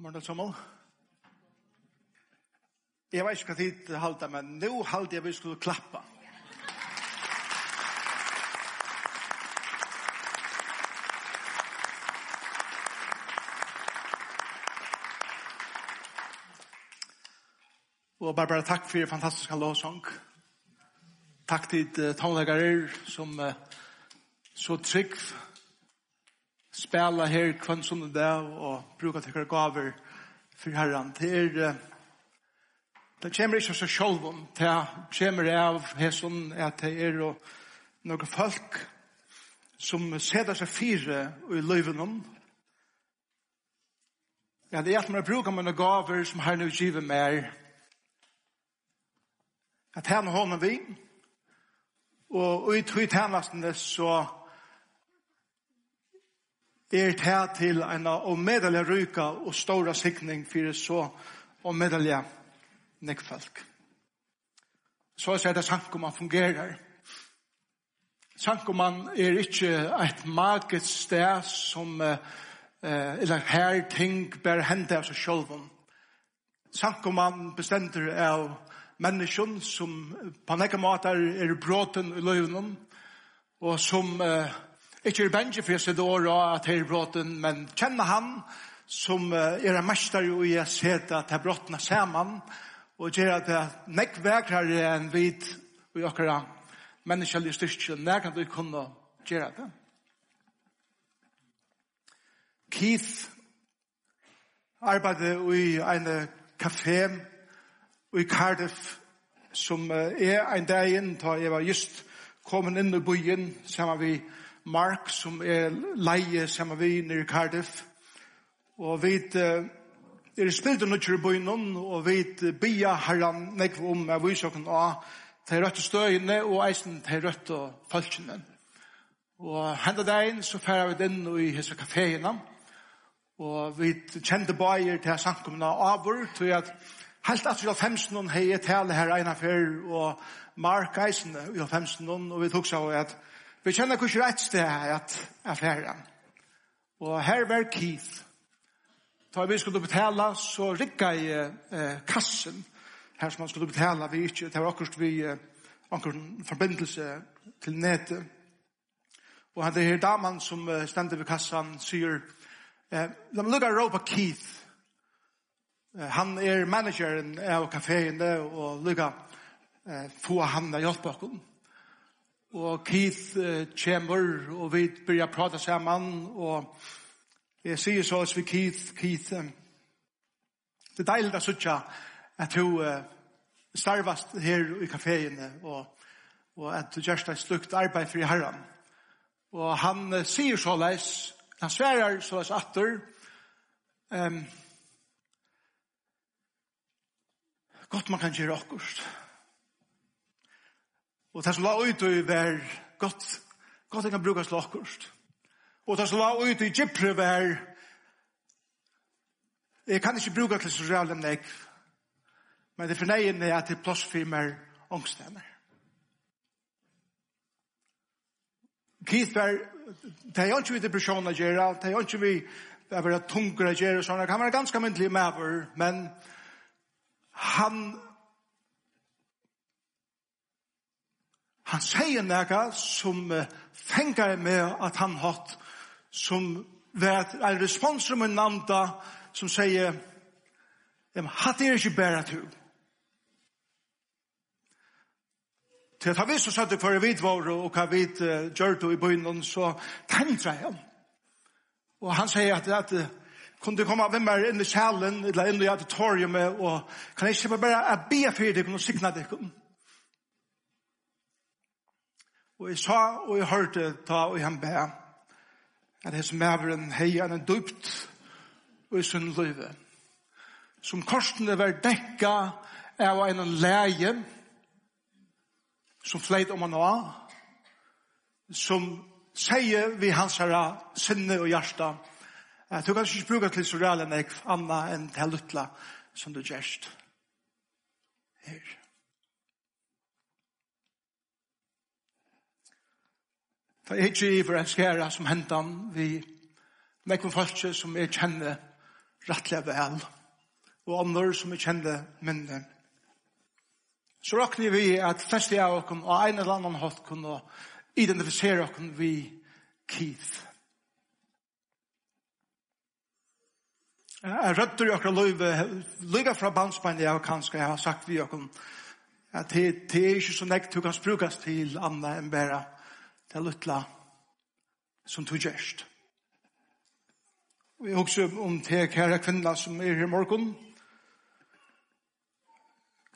God morgen, Samuel. Jeg vet ikke hva tid halte, men nå halte jeg vi skulle klappa. Og bare bare takk for fantastiske lovsang. Takk til uh, tonleggere som uh, så trygg spela her kvann sånne det og bruka tekkar gaver for herran. Det er, det kommer ikke av seg selv om, det kommer av hesson at det er og noen folk som seder seg fire i løyven om. Ja, det er at man bruker mine gaver som herren givet mer. At han hånden vi, og i tog tjenestene så er det til en av medelig ryka og stora sikning for så og medelig nekfalk. Så er det sankumann fungerer. Sankumann er ikke et maget sted som uh, eller her ting bare hender av seg selv. Sankumann bestender av mennesken som på nekka måter er bråten i løvnen og som uh, Ikke er bensje for seg då at her bråten, men kjenne han som er en mester jo i å se at her bråten er sammen, og gjør at det er nekk vekrere enn vid og akkurat menneskelig styrke, nær kan du kunne gjøre det. Keith arbeidde i en kafé i Cardiff, som er en dag inn, da jeg var just kommet inn i byen, sammen med Mark som er leie sammen vi nere i Cardiff. Og vi er spilt og nøkker i bøynen, og vi bia herran nekv om jeg viser okken av de røtte støyene og eisen de røtte falskene. Og hendet deg så færer vi inn i hese kaféene, og vi kjente bøyer til samkomna avur, til at Helt at vi har femsen noen hei tale her ena fyr, og Mark Eisen vi har femsen noen, og vi tok seg at Vi kjenner hvordan rett sted er at affæren. Og her var Keith. Da vi skulle betala, så rikka i eh, kassen. Her som han skulle betala, vi ikke. Det var akkurat vi eh, akkurat forbindelse til nete. Og han, det her damen som eh, stendte ved kassan, sier, eh, la meg lukka råpa Keith. Eh, han er manageren av kaféen, og lukka eh, få han å hjelpe akkurat. Og Keith eh, kommer, og vi börjar prata sammen, og jeg sier så oss vi Keith, Keith, eh, det er deilig å sitte at du eh, starvast her i kaféen, og, og at du gjørst et slukt arbeid for herren. Og han eh, sier så leis, han sverar så leis atter, um, godt man kan gjøre akkurat. Og det som la ut i var godt, godt jeg kan bruke slagkost. Og det som la ut i Gypre var jeg kan ikke bruke til sosiale nek, men det fornøyende er at det er plass for meg ångstene. Keith var, det er jo ikke vi depresjon å gjøre, det er jo ikke vi det er bare tungere å gjøre, sånn. kan være ganske myndelig med men han han sier noe som uh, fenger med at han hatt, som vet, en respons som er namnda, som sier, jeg hatt er ikke bare to. Til at han visste satt det for å vite våre, og hva vi gjør det i byen, så tenkte jeg. Og han sier at, at kunne du komme med meg inn i kjælen, eller inn i auditoriumet, og kan jeg ikke bare be for deg og sikne deg? Og jeg sa og jeg hørte ta og han be at hans maveren heier en dypt og i sunn løyve. Som korsene var dekka av en leie som fleit om han var som sier vi hans herre sinne og hjärsta at du kan ikke bruke til så reale enn jeg anna enn til luttla som du gjerst. Her. Ta jeg ikke i for en skæra som hentan vi nekken falske som jeg kjenne rettelig vel og andre som jeg kjenner minne. Så råkner vi at fleste av oss og en eller annen hatt kunne identifisere oss vi Keith. Jeg rødder jo akkurat løyve, løyve fra bandspannet jeg kanskje har sagt vi akkurat at det det er ikke så nekt du kan brukes til andre enn bare det luttla som du gjerst. Vi jeg om te kære kvinna som er her i morgen.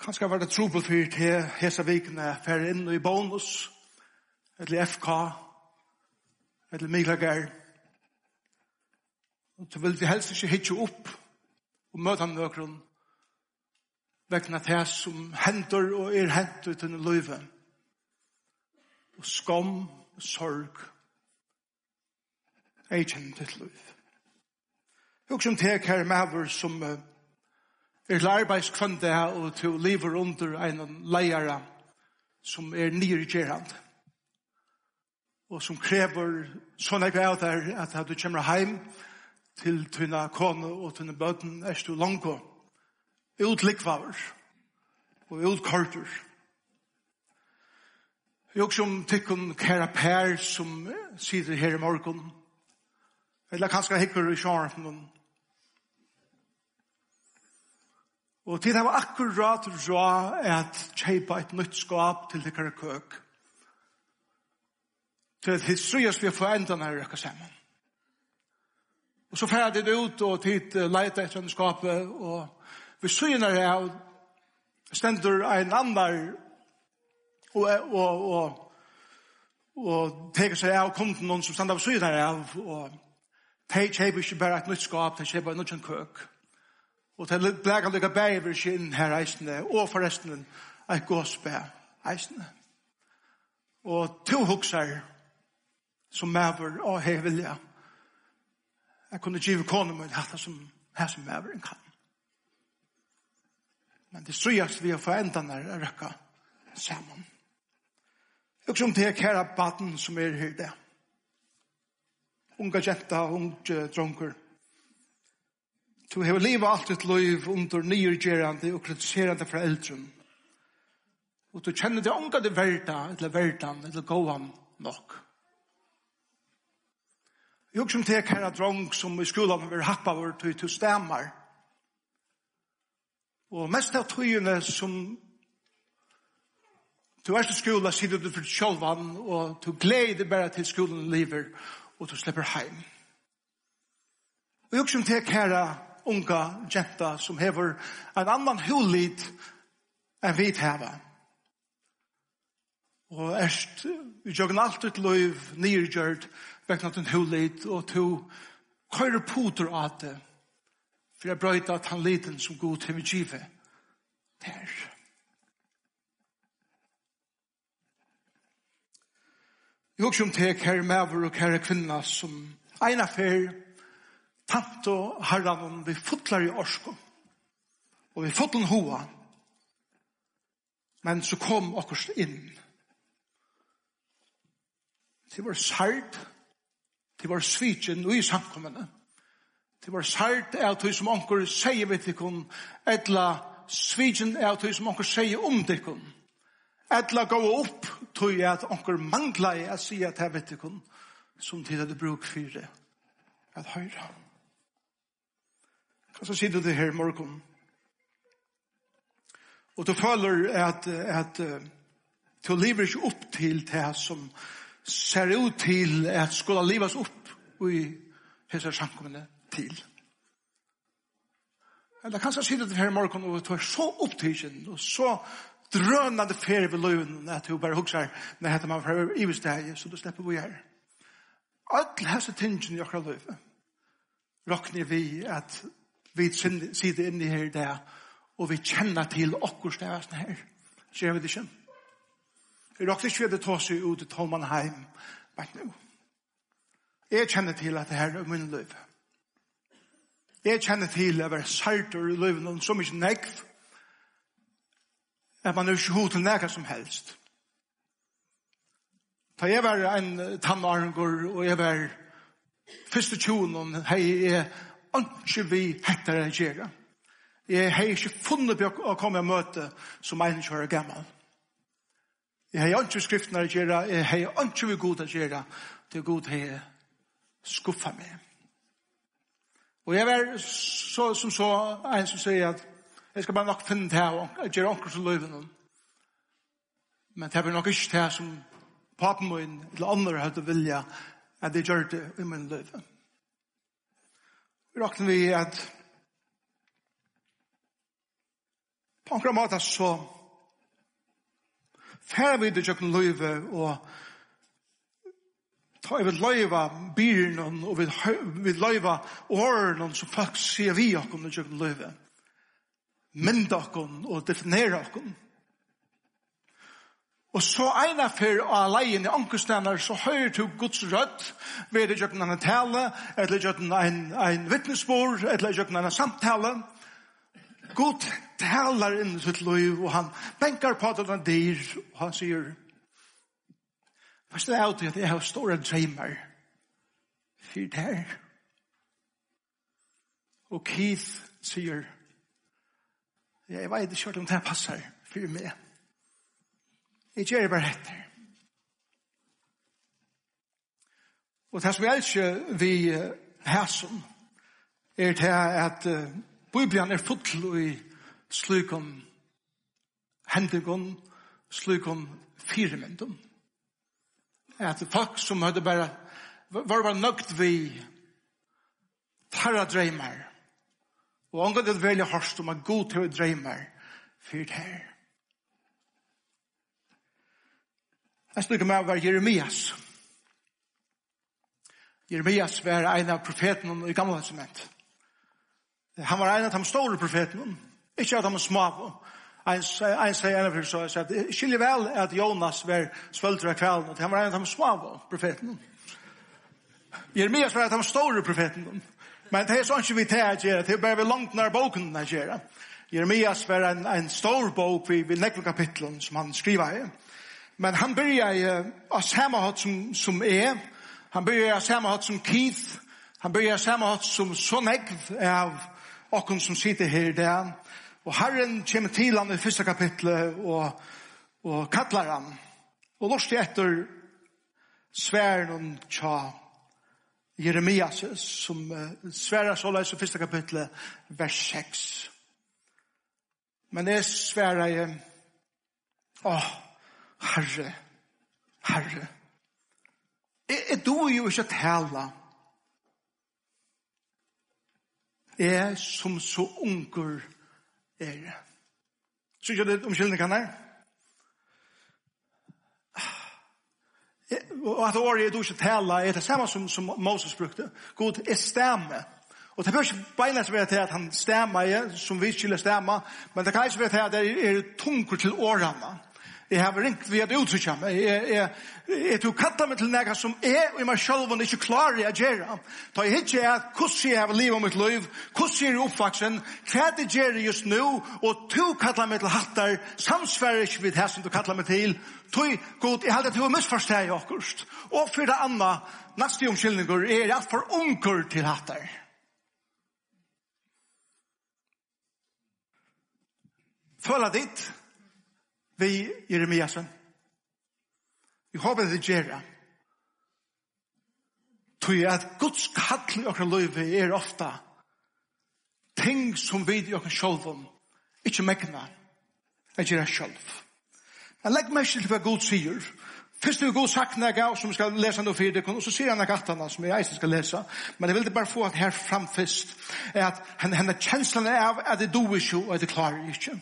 Kanskje var det trobel for te hesa vikene fer inn i bonus, eller FK, eller Miklager. Og du vil helst ikke hitje opp og møte ham nøkron vekna te som hender og er hender til løyve. Og skam og sorg. er kjent til liv. Jeg som tek her maver som uh, er lærbeidskvønde og til lever under en leiere som er nyrgjerand. Og som krever sånn jeg vet er at du kommer hjem til tynne kone og tynne bøten er du langt utlikvaver og utkorter. Og Jeg også om tykken kæra Per som sitter her i morgen. Eller kanskje hikker i sjåren. Og til det var akkurat rå at kjeipa et nytt skap til tykkere køk. Til at historias vi har forendet når vi røkker sammen. Og så færdig det ut og tid leita etter skapet og vi syner her stendur ein annar og, og, og, og teker seg av kunden noen som stender på syden av, og de kjeipa ikke bare et nytt skap, de kjeipa et nytt køk. Og de bleker lykke bæg over sin her reisende, og forresten et gåsbæ reisende. Og to hukser som maver og hei vilja. Jeg kunne give konen min hatt som her som maveren kan. Men det strøyast vi har forendan er rekka saman. Og som det er kæra baden som er her der. Unga jenta, unge dronker. Du har livet alt ditt liv under nyrgerande og kritiserande fra eldren. Og du kjenner det unga det verda, eller verdan, eller gåan nok. Jeg som tek kæra drong som i skolan vil happa vår til til stemmer. Og mest av tøyene som Du er til skola, sier du for sjolvan, og du gleder bare til skolen lever, og du slipper heim. Og jeg som tek her unga jenta som hever en annan hulit enn vi tæva. Og erst, vi joggen alt ut loiv, nirgjørt, vekna til hulit, og to køyre puter av det, for jeg brøyta at han liten som god til vi give. Der. Jeg husker om det her maver og her kvinna som en affær tatt og herran vi fotlar i orsko og vi fotlar hoa men så kom okkurs inn. Det var sart det var svitjen og i samkommende det var sart av tog som onkur sier vi til kun, etla svitjen av tog som onkur sier om ikon etla gå opp, tog jeg at onker mangla i å si at jeg vet ikke som tid hadde bruk for det, at høyre. Og så sier du det her i morgen. Og du føler at, at du lever ikke opp til det som ser ut til at skulle livas opp i hese samkommende til. Eller kanskje sier du det her i morgen, og du er så opptidsen, og så drønande ferie ved løven, at hun bare hukser, når heter man fra iversteget, så du slipper vi her. Alle hese tingene i akkurat løven, råkner vi at vi sitter inne her der, og vi kjenner til okkur stedvesen her. Skjer vi det ikke? Vi råkner ikke ved å ta seg ut i Tolmanheim, men nå. Jeg kjenner til at det her er min løven. Jeg kjenner til at jeg er sartor i løven, og så mye nekv, at man er ikke hod til nægget som helst. Da jeg var en tannarengor, og jeg var første tjonen, hei jeg ikke vi hettar enn kjera. Jeg hei ikke funnet på å komme og møte som en kjører gammel. Jeg hei ikke skriftene å gjøre, jeg hei ikke vi god å gjøre, er god hei skuffa meg. Og jeg var så, som så, en som sier at Jeg skal bare nok finne det her, og gjøre onker til løyven. Men det er nok ikke det som papen min, eller andre hadde vilja, at jeg gjør det i min løyven. Vi råkner vi at på en måte så færre vi det gjør løyve, og ta vi løyva byren, og vi løyva åren, som folk sier vi akkur det gjør løyve mynda okkon og definera okkon. Og så eina fyrir av leien i ankerstenar, så høyr du Guds rødt, ved det jøkken en tale, eller jøkken en, en vittnesbord, eller jøkken en samtale. Gud talar inn i sitt liv, og han benkar på at han dyr, og han sier, Fast det er alltid at jeg har store dreimer, fyr der Og Keith sier, Jeg vet ikke om det passer for meg. Jeg gjør det bare etter. Og det som jeg elsker vi hæsum er til at Bibelen er full i slukom hendigon, slukom firemendum. At folk som hadde bare var bare nøgt vi tarra dreimar Og han kan det velge hørst om at god til å dreimer fyrt her. Jeg snakker med å være Jeremias. Jeremias var en av profetene i gamle testament. Han var en av de store profetene. Ikke av de små. En sier en av dem så at det skiljer vel at Jonas var svølter av kvelden. Han var en av de små profetene. Jeremias var en av de store profetene. Men det er sånn ikke vi til å gjøre, det er bare vi langt nær boken å gjøre. Jeremias var en, en stor bok i vid nekla kapitlen som han skriver i. Men han börjar uh, av samma hatt som, som er. Han börjar av samma hatt som Keith. Han börjar av samma hatt som Sonegv av åkken som sitter her der. Og Herren kommer til han i første kapitlet og, og kattler han. Og lort etter sværen og tja Jeremias som uh, sværar så leis i første kapitlet, vers 6. Men det sværar jeg, åh, herre, herre, jeg, jeg du jo ikke tala. Jeg som så unger er. Synes jeg det omkyldning kan jeg? og at året du ikke tala, er det samme som, som Moses brukte. God er stemme. Og det bør ikke beinleis være til at han stemmer, som vi skulle stemme, men det kan ikke være til at det er tungt til årene. Jeg har ringt ved at uttrykke meg. Jeg, jeg, jeg tog kattet meg til noe som er og meg selv og ikke klarer jeg gjøre. Da jeg ikke er hvordan jeg har livet mitt liv, hvordan jeg er oppvaksen, hva det gjerra just nå, og to kattet meg til hattar, samsverre ikke vid her som du kattet meg til, tog god, jeg hadde til å misforstå jeg akkurat. Og for det anna, nasti omkyldningur, er alt for unger til hattar. Føler ditt, vi Jeremiasen. Vi håper det gjør det. Tog at Guds kall i okra løyve er ofta ting som vi i okra sjolvum ikkje mekna er gjør det sjolv. Jeg legg meg til hva Gud sier. Først er god sagt når jeg som skal lese noe for dere, og så sier han noe gattene som jeg eisen skal lese. Men jeg vil bare få at her fram først, er at henne kjenslene er av at det doer ikke, og at det klarer. Ikke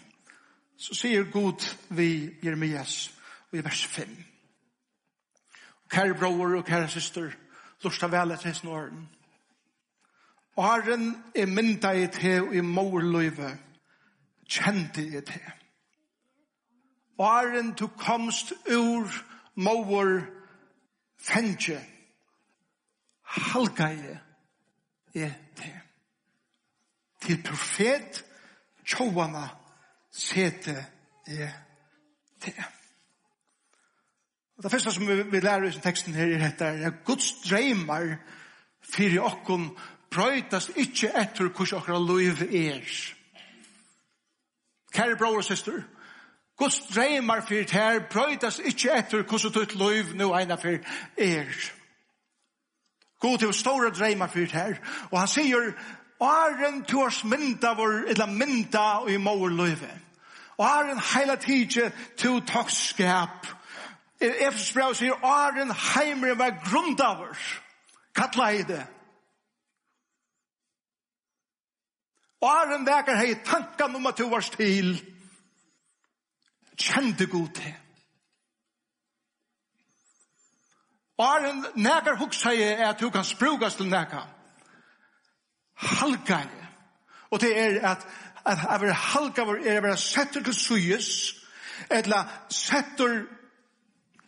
så sier Gud vi Jeremias og i vers 5. Kære bror og kære syster, lorsta vel etter hans åren. Og herren er mynda i te og i morløyve, kjente i te. Og herren du komst ur mor fengje, halga i te. Til profet, tjovana, sete er til. Og det første som vi, vi lærer i teksten her er dette, er Guds dreymar fyrir okkom brøytast ikkje etter hvordan okkara loiv er. Kære bror og søster, Guds dreymar fyrir her brøytast ikkje etter hvordan ditt loiv nu eina fyrir er. God til store dreymar fyrir her, og han sier, Åren tors mynda vår, eller mynda og i mor løyve. Åren heila tidje til takskap. Efesus brev sier, åren heimre var grundaver. Kattla i det. Åren vekar hei tankan om at du var stil. Kjente god til. Åren nekar huksa jeg at du kan sprugas til nekar. Halgar. Og det er at at jeg vera halkavur er å være setter til suyes, eller setter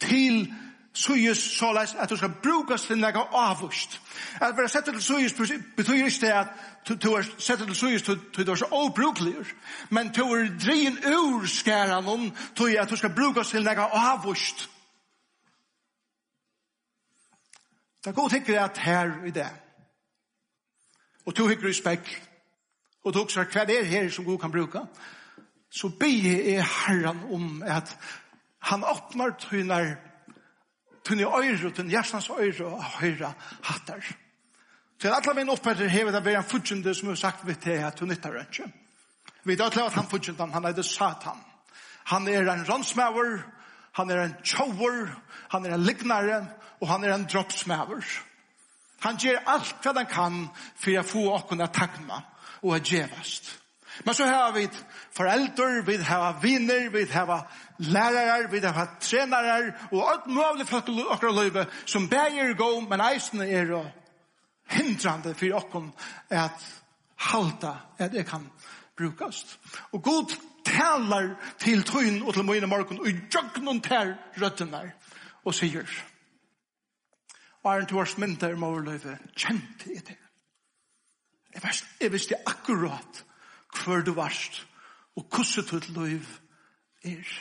til suyes såleis at du skal brukes til nega avvust. At være setter til suyes betyr ikke det at du er setter til suyes til du er så obrukligur, men du er drien ur skæran om til at du skal brukes til nega avvust. Det er god hikker at her i det. Og to hikker i spekk og du også hva er her som Gud kan bruke, så be er Herren om at han åpner tøyner tøyne øyre, tøyne hjertens øyre og høyre hattar. Så alle mine oppheter hever det å være en fudgjende som har sagt vi til at hun nytter ikke. Vi vet alle at han fudgjende, han er det satan. Han er en ransmæver, han er en tjover, han er en lignare, og han er en droppsmæver. Han gjør alt hva han kan for å få åkken å takne og at gjevast. Men så har vi foreldre, vi har viner, vi har lærere, vi har trenere, og alt mulig folk i okra løyve som beger gå, men eisene er hindrande for åkken at halta, at det kan brukast. Og god talar til tøyen og til møyne morgen, og jøgnon ter røttene og sier, og er en tvers mindre i morgen kjente i det. Jeg, varst, jeg visste akkurat hver du varst og hvordan ditt liv er.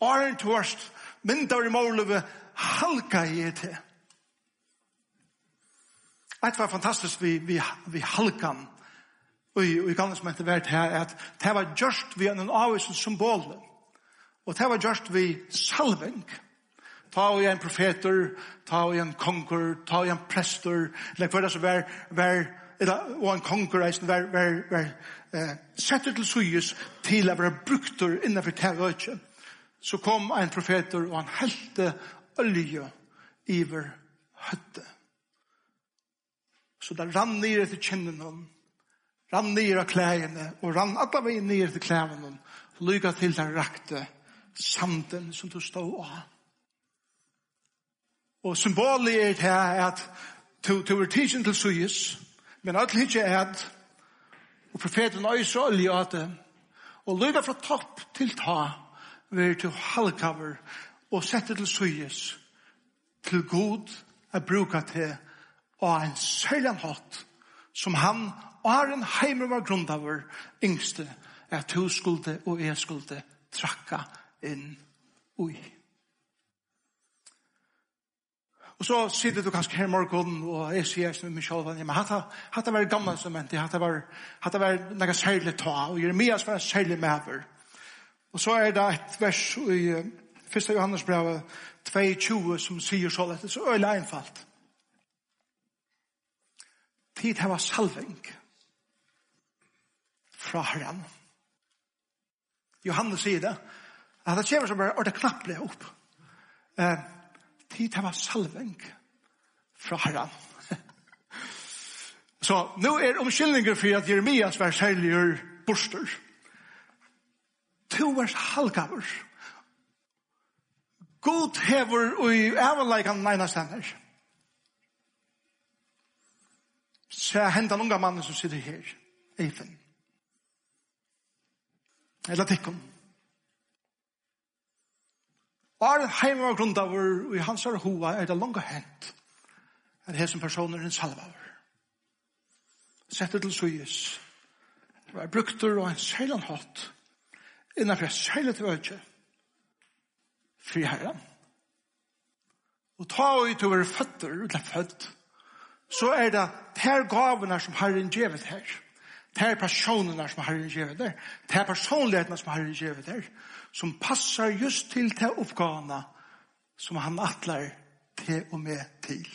Åren du varst, mindre i måløve, halka jeg til. Det var fantastisk vi, vi, vi halkan og i gamle som etter hvert her, at det var just vi en avvisen symbol Og det var just vi salving. Salving. Ta og en profeter, ta og en konger, ta og en prester, eller hver det som var, var, eller, og en konger, var, var, var eh, setter til suyes til å være brukter innenfor terrøyke. Så kom en profeter, og han helte olje iver høtte. Så det rann ned etter kjennene hon, rann ned av klæene, og rann alle veien ned etter klæene hon, lyga til den rakte sanden som du stod av. Og symbolet er det her at to, to er tidsen til suyes, men alt ikke er at og profeten øyser olje at det, og lyga fra topp til ta, vi til halvkaver og sette til suyes, til god er bruka til og en særlig hatt som han og en heimer var grunn av vår yngste at hun skulde og jeg skulde trakka inn ui. Og så sitter du kanskje her i morgen, og jeg sier som min selv, men hatta, hatta var gamle instrumenter, hatta var, hatta vært noe særlig ta, og Jeremias var en særlig medver. Og så er det et vers i 1. Johannes brev 2.20 som sier så lett, så øyla einfalt. Tid heva salving fra herren. Johannes sier det, at det kommer som bare og ordet knapplig opp. Eh, tid det var salving fra herren. Så nå er omkyldninger for at Jeremias var særlig borster. To var halgaver. God hever og i avleikene neina stender. Så jeg hentet unga mannen som sitter her, Eifen. Eller tikkum. Eller Bare heim var grundavur, og i hans er hova er det langt hent, at som personer en salva salvavur. Settet til suyes, det var brukter og en seilan hatt, innanfor seilet til vøtje, fri herren. Og ta og ut over føtter, utla født, så er det ter gavene som herren gjevet her, ter personene som herren gjevet her, ter personlighetene som herren gjevet her, som passar just til til oppgavene som han atler til og med til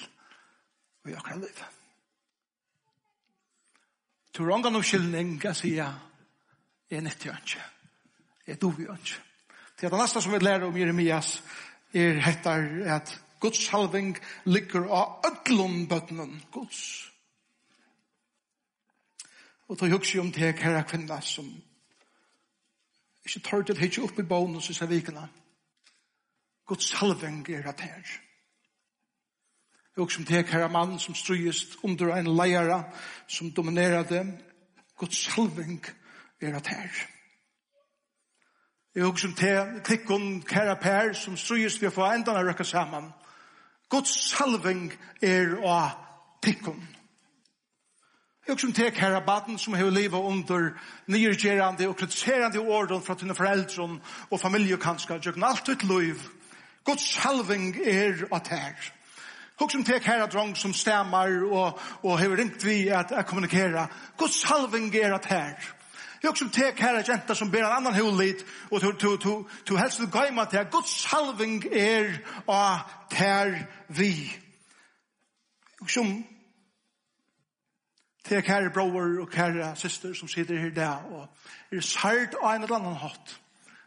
og i akkurat liv. Til rångan og skyldning kan jeg er nyttig ønske. Jeg dov i ønske. Til det neste som vi lærer om Jeremias er hettar at Guds salving ligger av ødlom bøttenen Guds. Og til hugsi om det her kvinna som Ikke tar til hitje opp i bånen og sysne vikene. Guds salving er at her. Og som tek her mann som strøyest under en leire som dominerer dem. Guds salving er at her. Og som tek klikken kære per som strøyest vi får enda å røkke sammen. Guds salving er at her. Jeg som tek her av baden som har livet under nyrgjerande og kritiserande åren fra tine foreldre og familiekanskar, og jøkken alt ut liv. Guds salving er at her. Jeg som tek her av drong som stemmer og, og har ringt vi at jeg kommunikerer. Guds salving er at her. Jeg som tek her av jenta som ber en annan hulit og to, to, to, to helst du gaima til Guds salving er at her vi. Jeg som til kære bror og kære syster som sitter her der, og er sært av en eller annen hatt,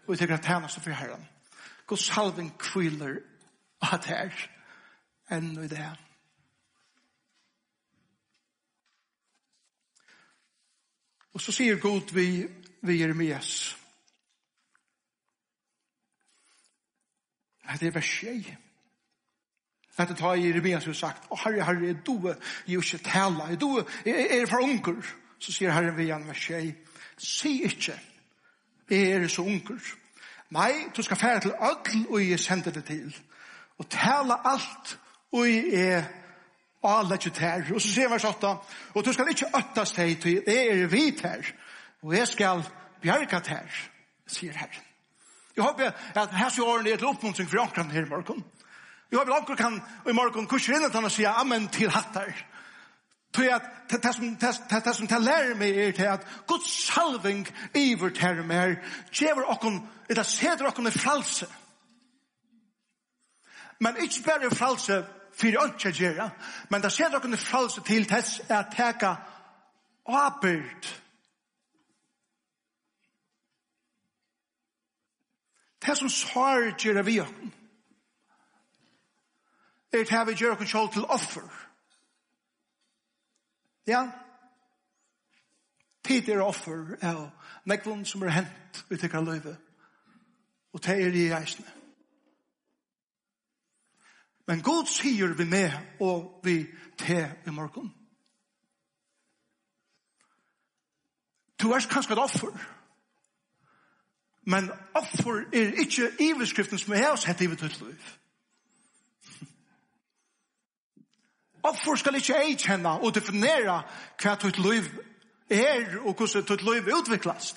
og vi tenker at tjeneste for Herren. God salven kviler av det her, enn i det. Og så sier God vi, vi Jeremias. Det er vers 6. At det har i Rebeas hus sagt, «Å, herre, herre, jeg doe, jeg ikke tala, jeg du jeg er for unger». Så sier herre Rebean vers tjej, «Si ikke, jeg er så unger. Nei, du skal fære til ødel, og jeg sender det til. Og tala alt, og jeg er alle tjutær». Og så sier vers 8, «Og du skal ikke øttes deg til, det er vi her, og jeg skal bjerget her», sier herren. Jeg håper at hans så årene er til oppmuntring for omkring her i morgen. Jo, jeg vil akkur kan i morgen kurser inn at han sier amen til hattar. Tøy at det som det som det lærer meg er til at Guds salving iver til mer gjever okkon, det er seder okkon i fralse. Men ikke bare i fralse fyrir ønskje gjerra, men det seder okkon i fralse til tess er at teka åbyrd. Det som svarer gjerra vi okkon er til vi gjør kontroll til offer. Ja? Tid er offer av nekvun som er hent vi tykker løyve. Og det er i eisne. Men God sier vi med og vi te i morgen. Du er kanskje et offer. Men offer er ikke iveskriften som er hos hett i vi tykker løyve. Hvorfor skal ikke jeg kjenne og definere hva ditt liv er og hvordan ditt liv utvikles?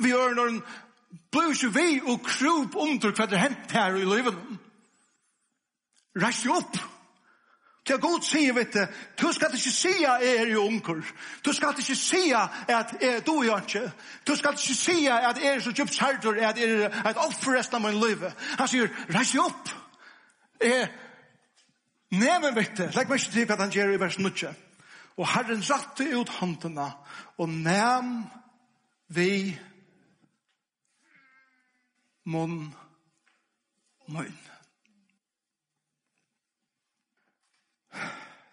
Vi gjør noen blir ikke vi og krop under hva det hent her i livet. Rest opp. Til er godt sier, vet du, du skal ikke si at jeg er jo unger. Du skal ikke si at jeg du er ikke. Du skal ikke si at jeg er så djupt særdur, at jeg er et offer resten av min liv. Han sier, rest opp. Jeg Neven vekte, legg meg ikke til hva han gjør i vers 9. Og Herren ratte ut håndene, og nem vi munn munn.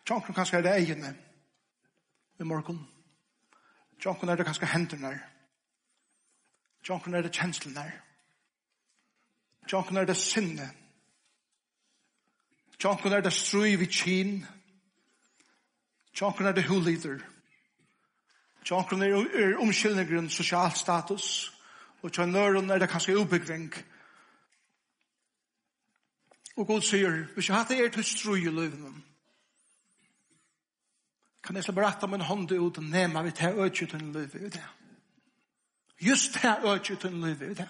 Tjankron kanskje er det egene i morgen. Tjankron er det kanskje hendene. Tjankron er det kjenslene. Tjankron er det sinne. Tjonkon er det strui vi kyn. Tjonkon er det hulider. Tjonkon er, er omkyldningren sosial status. Og tjonkon er det kanskje ubyggving. Og god sier, hvis jeg hatt er til strui i løyven, kan jeg så berette min hånd ut og nema vi til øyne til en løyve i det. Just til øyne til en løyve i det.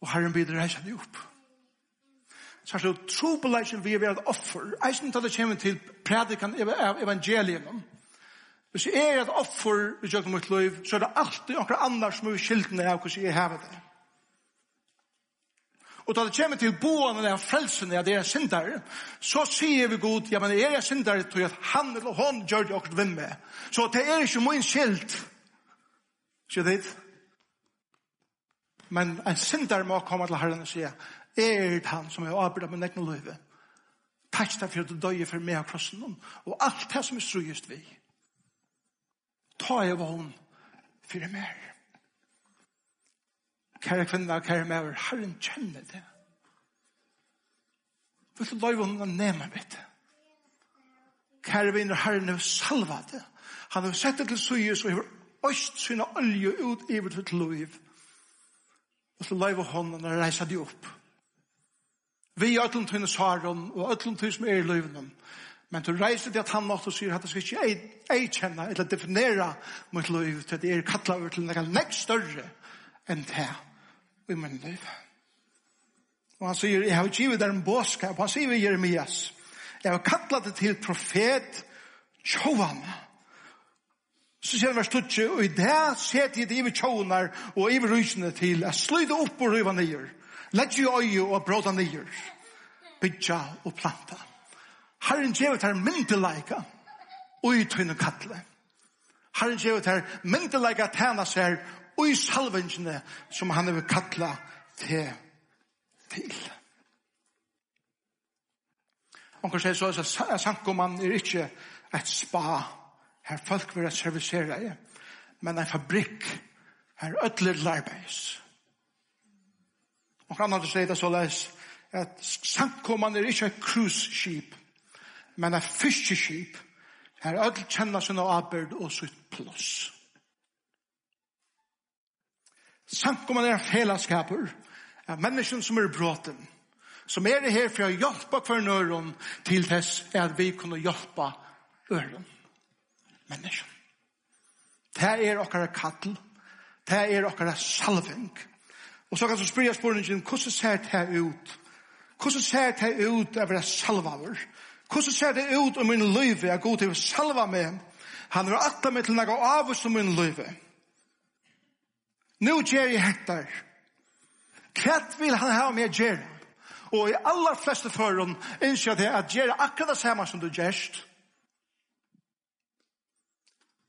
Og Herren bidrar jeg kjenner opp så er det trobeleisen vi er ved offer. Eisen tar det kommer til predikan av evangelium. Hvis jeg er et offer i jøkken mot liv, så er det alltid noen andre som er skiltene av hvordan jeg har det. Og da det kommer til boene av frelsene, av det er syndere, så sier vi god, ja, men jeg er syndere til at han eller hon gjør det akkurat vinn med. Så det er ikke min skilt. Sier det? Men en syndere må komme til herren og sier, er det han som er avbrytet med nekken løyve. Takk deg for at du døye for meg av krossen og alt det som er strøyest vi. Ta jeg hva for meg. Kære kvinner, kære meg, Herren kjenner det. Vil du løyve henne å neme mitt? Kære vinner, Herren er salvet det. Han har sett det til søyes og har øst sine olje ut i vårt løyve. Og så løyve hånden og reiser det opp. Vi er ætlund tøyne sarum, og ætlund tøyne som er i løyvnum. Men du reiser til at han måtte og sier at det skal ikke ei kjenne, eller definere mot løyv til at det er kattla over til noe nek større enn det i min løyv. Og han sier, jeg har givet deg en båskap, han sier vi Jeremias, jeg har kattla det til profet Tjovan. Så sier han vers 20, og i det set jeg det i tjovanar og i rysene til, jeg sløyde opp og ryva nyer. Lett jo øye og bråta nyer. Bidja og planta. Herren gjevet her myndelaika og i tøyne kattle. Herren gjevet her myndelaika tæna seg og i salvingene som han vil kattla til til. Onker sier så at sankoman er ikke et spa her folk vil servisere i, men en fabrikk her ødler larbeis. Og kan aldri si det så les, at sankoman er ikke et cruise skip, men et fiskeskip, her ødel kjenner sin arbeid og sitt plås. Sankoman er felaskaper, av mennesken som er bråten, som er det her for å hjelpe hver nøren til dess at vi kunne hjelpe øren. Mennesken. Det er okkara kattel, det er okkara salving, det Og så kan du spyrja spurningen, hvordan ser det her ut? Hvordan ser det her ut av det salvaver? Hvordan ser det ut om min liv er god til å salva meg? Han er atta meg til noe av oss om min liv. Nå gjør jeg hettar. Kvett vil han ha med gjør. Og i aller fleste forhånd innskjer det at gjør akkurat det samme som du gjørst.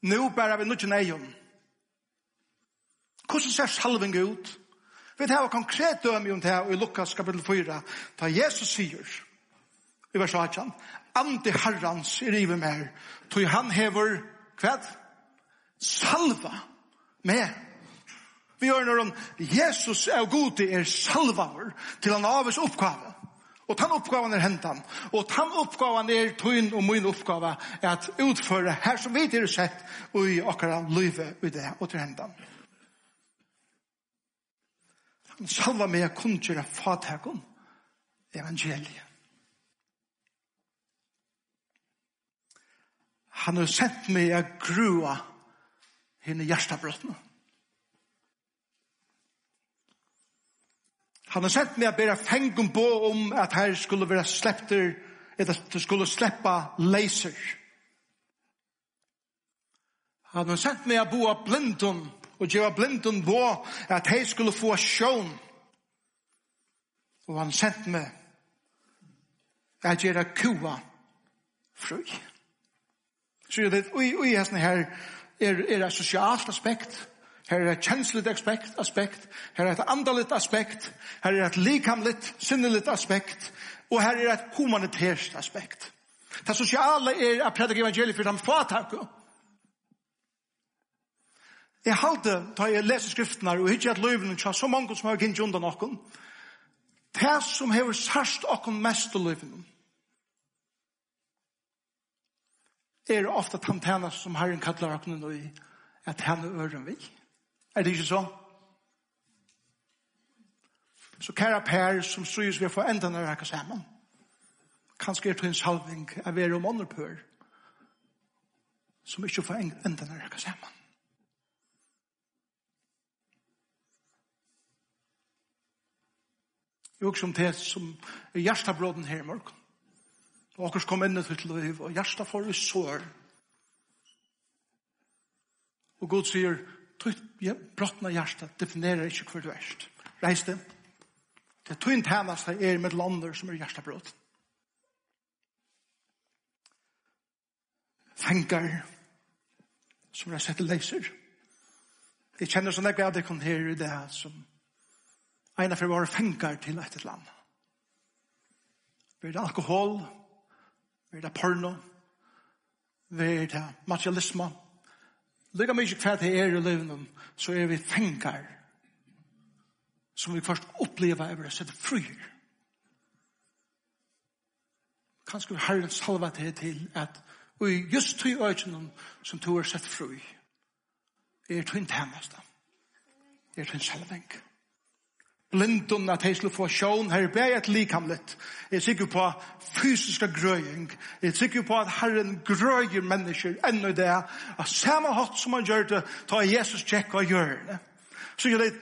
Nå bærer vi nødgjøn egen. Hvordan ser salving ut? Hvordan ser salving ut? Vi tar konkret døme om det her, og i Lukas kapitel 4, da Jesus sier, i vers 18, Andi herrans i rive mer, tog han hever, kvad? Salva med. Vi gjør når Jesus er god til er salvaver til han aves oppgave. Og den oppgaven er hentan. Og den oppgaven er tøyn og min oppgave er at utføre her som vi er sett og i akkurat livet i det og til hentan. Han salva meg at kun gjøre fatakon evangeliet. Han har sett meg at grua henne hjertabrottene. Han har sett meg at bera fengum på om at her skulle være slepter, eller at det skulle sleppa leiser. Han har sett meg at boa blindum og gjeva blinden på at hei skulle få sjån. Og han sent meg at gjeva kua fru. Så jeg vet, ui, ui, hesten her er, er et sosialt aspekt, her er et kjensligt aspekt, aspekt, her er et andalit aspekt, her er et likamligt, sinneligt aspekt, og her er et humanitært aspekt. Det sosiale er at predik evangeliet for de fatakene, Jeg halte, da jeg leser skriftene og ikke at løyvene tja, så mange som har kjent undan noen, det som har sørst okken mest til løyvene, er ofte tantene som har en kattler okken og at han er øren vi. Er det ikke så? Så kære Per, som strys vi har fått enda når vi har sammen. Kanskje er det en salving av er om andre pør, som ikke får enda når vi har sammen. Jeg som det som er hjertabråden her i morgen. Og akkurat kom inn til liv, og hjertet får vi sår. Og Gud sier, tøyt brottene hjertet definerer ikke hver du erst. Reis det. Det er tøynt hennes det er med lander som er hjertabråden. Fengar som er sett leiser. Jeg kjenner sånn at jeg hadde kun her i det som en av våre fengar til et land. Vær det alkohol, vær det porno, vær det materialisme. Lykke mye hva det er i livet, så er vi fengar som vi først opplever over å sette fri. Kanskje vi har en salva til til at og just tog øyne som tog er sett fri er tog en tjeneste. Er tog en salveng. Er blindun at hei skulle få sjån, her er bare et likamlet. Jeg er sikker på fysiska grøying. Jeg er sikker på at Herren grøyer mennesker ennå det. At samme hatt som han gjør det, ta Jesus tjekk og gjør det. Så gjør det,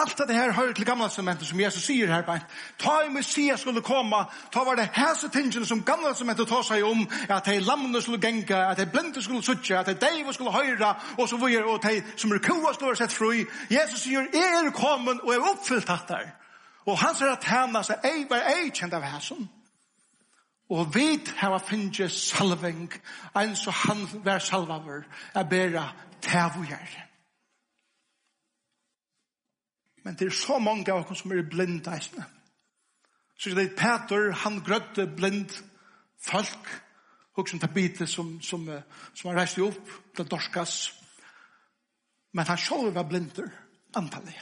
Allt det här hör till gamla testamentet som Jesus säger här på. Ta i Messias skulle komma, ta var det häsa tingen som gamla testamentet tar sig om, att de lamne skulle gänga, att de blinde skulle suttja, att de deiva skulle höra, och så vidare, och de som är koa skulle vara sett fri. Jesus säger, er är kommen och är uppfyllt hatt där. Och han säger att hända så är var ej känd av häsen. Og vit hava finnje salving, ein så han var salvaver, er bera tævujer. Men det er så mange av oss som er blind eisne. Så det er Peter, han grøtte blind folk, og som tabite som, som, som han reiste opp det Dorskas. Men han sjål var blinder, antallet.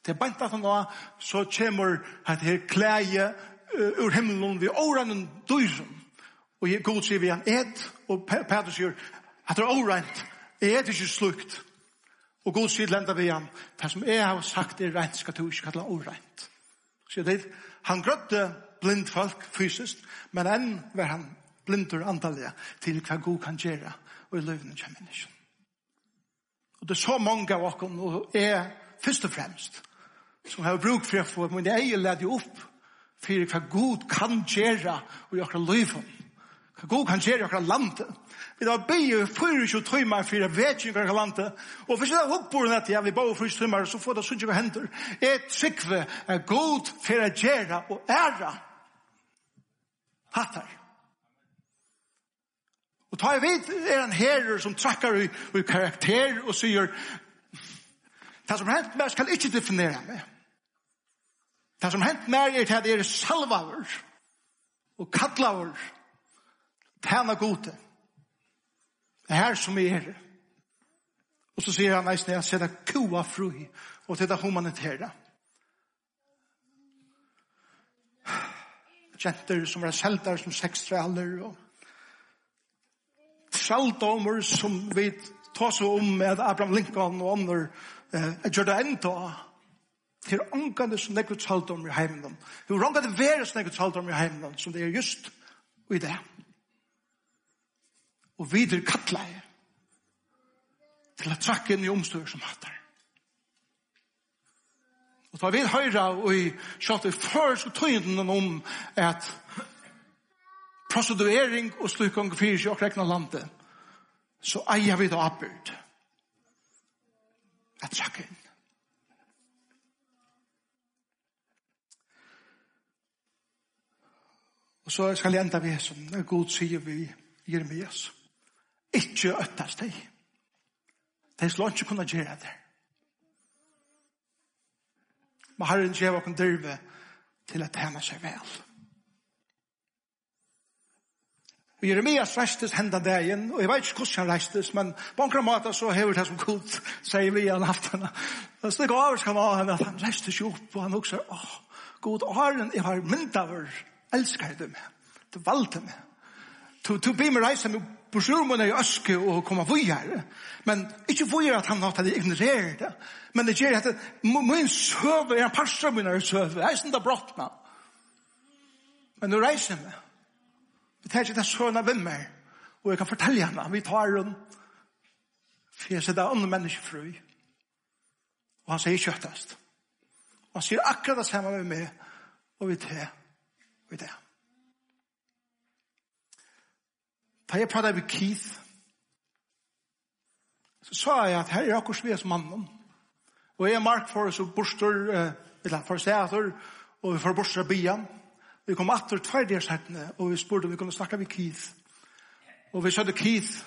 Det er bare at han da, så kommer at her klæje uh, ur himmelen ved årene døyren. Og God sier vi han et, og Peter sier at det er årent, et er ikke slukt. Og god sier lenda vi ham, det som jeg har sagt er rent, skal du ikke kalla orent. Så det, han grøtte blind folk fysisk, men enn var han blindur andalega til hva god kan gjøre, og i løvene kjem menneskjen. Og det er så mange av okken, og jeg først og fremst, som har bruk for å få, men jeg er ledig opp, for hva god kan gjøre, og i okker løvene. God kan gjøre akkurat landet. Vi da bygge ikke tøymer for jeg vet ikke akkurat landet. Og hvis jeg da oppbord dette, jeg vi bare fyrir tøymer, så får det sånn ikke hender. Jeg trykker er god for jeg gjøre og ære. Hattar. Og ta jeg vet, er en herre som trakker i, i karakter og sier Det som hent meg skal ikke definere meg. Det som hent meg er til at jeg er salvaver og kattlaver Tæna gode. Det her som vi er. Og så sier han nesten ser det kua fri og til det humanitære. Kjenter som er selter som sekstraler og sjalddomer som vi tar seg om med Abraham Lincoln og andre eh, gjør det enda til ångande som nekket sjalddomer i heimen. Det er ångande være som nekket sjalddomer i heimen som det er just i det og videre kattleie til å trakke inn i omstøy som hattar. Og da vil høyre og i kjøttet før så tøyden om at prosedurering og slukkong fyrir seg og rekna landet så eier vi det oppbyrd. At trakke inn. Og så skal jeg enda vi som God sier vi Jeremias. Jeremias. Ikke øttes deg. De slår ikke kunne gjøre det. Men Herren gjør åkken dyrve til at tjene seg vel. Og Jeremias reistes hendan dagen, og jeg vet ikke hvordan han reistes, men på en måte så hever det som kult, sier vi han aftene. Det slik av skal ha han at han reistes jo opp, og han også, åh, god og Herren, jeg har mynd av elsker du meg, du valgte meg. Du, du blir med reise med Bror må jeg ønske å komme vujar. Men ikke vujar at han har tatt ignorerer det. Men det gjør at min søve er en parster min er søve. Jeg er sånn det brottna. Men nå reiser jeg meg. Vi tar ikke det søvna ved meg. Og jeg kan fortelle henne. Vi tar den. For jeg sitter andre mennesker fru. Og han sier kjøttast. Og han sier akkurat det samme med meg. Og vi tar. Og vi tar. Da jeg pratet med Keith, så sa jeg at her er akkur sves mannen. Og jeg er mark for oss og borster, eller for seater, og vi får borster bian. Vi kom atter tverdiers hettene, og vi spurte om vi kunne snakke med Keith. Og vi sødde Keith,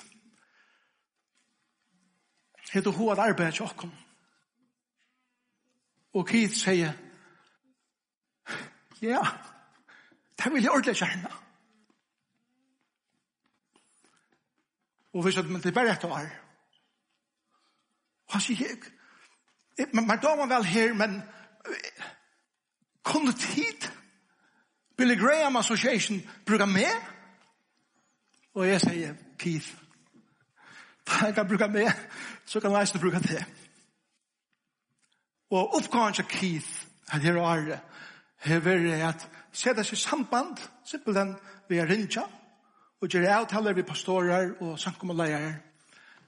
heter hun at arbeidet til åkken? Og Keith sier, ja, det vil jeg ordentlig kjerne. Ja. Og vi sier, men det er bare et år. Og han sier, men man damer vel her, men kunne tid Billy Graham Association bruker med? Og jeg sier, Keith, da jeg kan bruke med, så kan jeg ikke bruke det. Og oppgående til Keith, at her og Arre, har vært at sette seg samband, simpelthen, vi er rinja, og gjør avtaler vi pastorer og sankommerleier.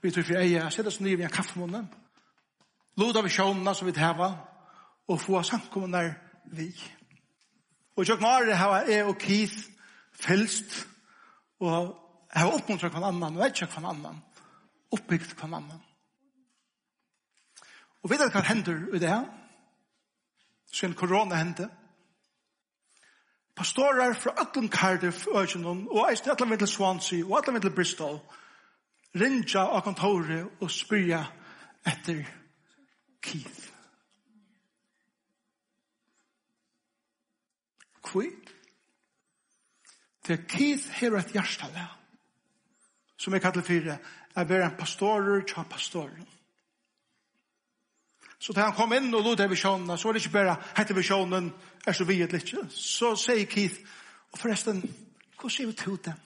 Vi tror for eier, sette oss nye i en kaffemåne, loda vi sjånene som vi heva, og få sankommerleier vi. Og gjør knare heva jeg og Keith fylst, og jeg har oppmuntret hver annan, og jeg vet hver annan, oppbyggt hver annan. Og vet du hva hender i det her? Så en korona hender, pastorer fra Atlan Cardiff, Øgjennom, og jeg stedet med til Swansea, og jeg med til Bristol, rinja av kontoret og spyrja etter Keith. Kvi? Til Keith her et hjertalega, som jeg kallar fyrir, er vera en pastorer til pastoren. Så da han kom inn og lod av visjonen, så var det ikke bare hette visjonen, er så vidt litt. Så sier Keith, og forresten, hva sier vi til dem?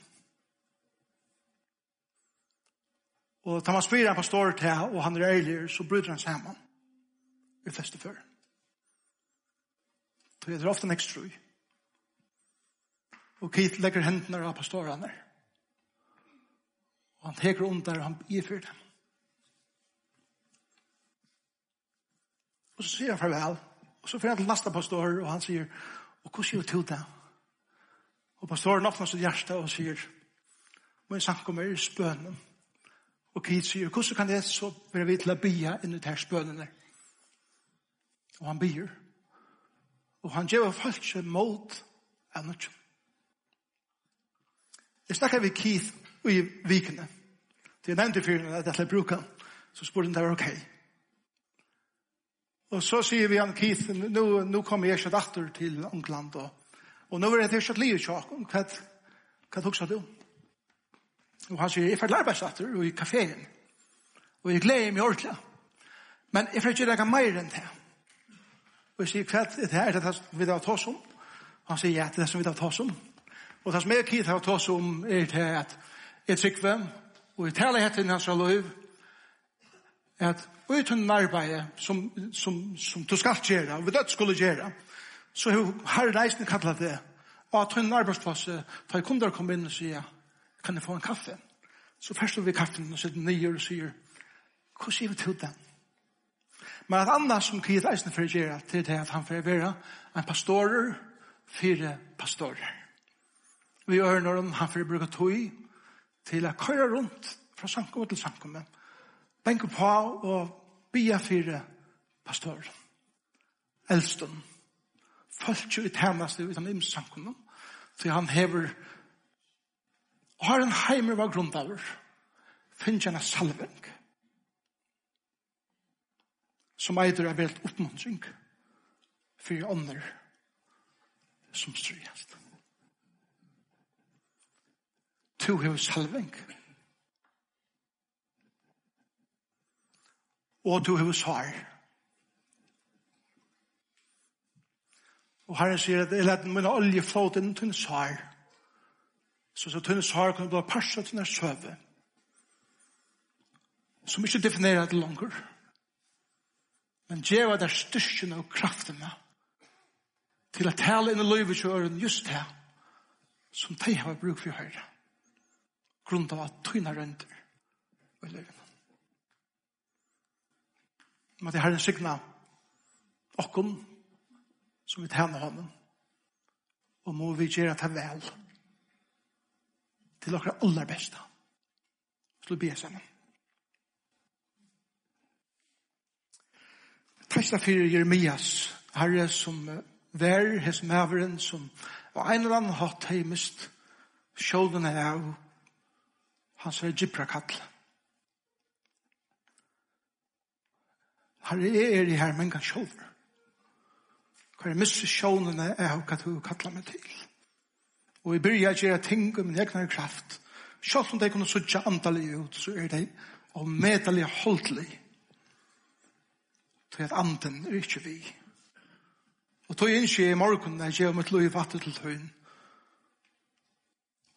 Og da man spyrer en pastor til, og han er ærlig, så bryter han sammen. Vi fleste før. Så er drar ofte en ekstra. Og Keith legger hendene av pastorene. Og han teker under, og han blir for dem. Og så sier han farvel. Og så får han til neste pastor, og han sier, og hvordan gjør til det? Og pastoren åpner sitt hjerte og sier, må jeg sanke meg i spønnen. Og Kit sier, hvordan kan jeg så være vidt til å bia inn i disse spønene? Og han bier. Og han gjør folk seg mot av noe. Jeg snakker med Keith i vikene. Det er nevnt i fyrene at jeg bruker. Så spør han, det var ok. Og så sier vi han, Keith, nå, nå kommer jeg ikke datter til England, og, og nå er det ikke et liv i hva, hva tok du? Og han sier, jeg får arbeidsdatter, og i kaféen, og jeg gleder meg ordentlig, men jeg får ikke lage mer enn det. Og jeg sier, hva er det her, det vi har tar om? Og han sier, ja, det er det som vi har tar om. Og det som jeg og Keith har tar om er det at jeg trykker hvem, og jeg taler hette etter hans lov, at og i tunn arbeid som, som, som du skal gjøre, og vi dødt skulle gjøre, så har herre reisende kallet det, og at tunn arbeidsplass, da jeg kunder kom inn og sier, kan jeg få en kaffe? Så først vi kaffen og sitter nye og sier, hva sier vi til den? Men at annet som kan gi reisende for å gjøre, det er det at han får være en pastorer, fire pastorer. Vi gjør når han får bruke tog til å køre rundt fra samkommet til samkommet benke på og bia fire pastor, Elston. folk jo i tænaste utan imsankunnen, Så han hever har en heimer var grundaver, finnes en salving. som eider er velt oppmuntring, for ånder som strygast. To hever salveng, og du hever svar. Og Herren sier at jeg lette min olje flåte inn til en svar. Så så tunne svar kunne bli parset til en søve. Som ikke definerer det langer. Men djeva der styrkjen og kraftene til å tale inn i løyvet kjøren just det som de har bruk for å høre. Grunnen av at tøyne rønter og løyvet. Om at det en signa okkon som vi tæner honom. Og må vi gjøre det vel til okkar aller besta. Så vi ber sammen. Testa fyrir Jeremias, herre som vær, hes maveren som var en eller annen hatt heimist sjålden av hans er gypra kattlet Herre, jeg er i her, men kan sjåver. Hva er misse sjånene jeg hva du kattler meg til. Og i byrja gjør jeg ting om min egen kraft. Sjålt om det kunne suttje antallig ut, så er det og medelig holdelig. Til at anden er ikke vi. Og tog innskje i morgen jeg gjør mitt lov i vattnet til tøyen.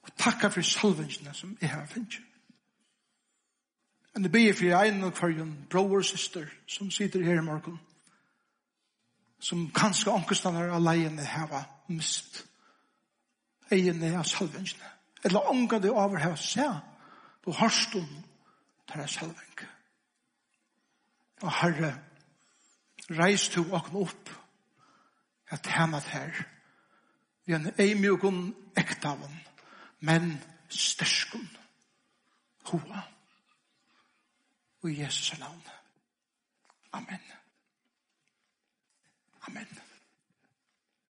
Og takka for salvingene som jeg har finnet. En det blir for en og kvarjon, bror og syster, som sitter her i morgen, som kanskje ångestene av leiene hava mist eiene av salvingene. Eller ånga det over heva se, på harstum tar jeg salving. Og Herre, reis to åkne opp, at tjener her, vi er en eimjukon ektaven, men sterskon hoa. Og i Jesus navn. Amen. Amen.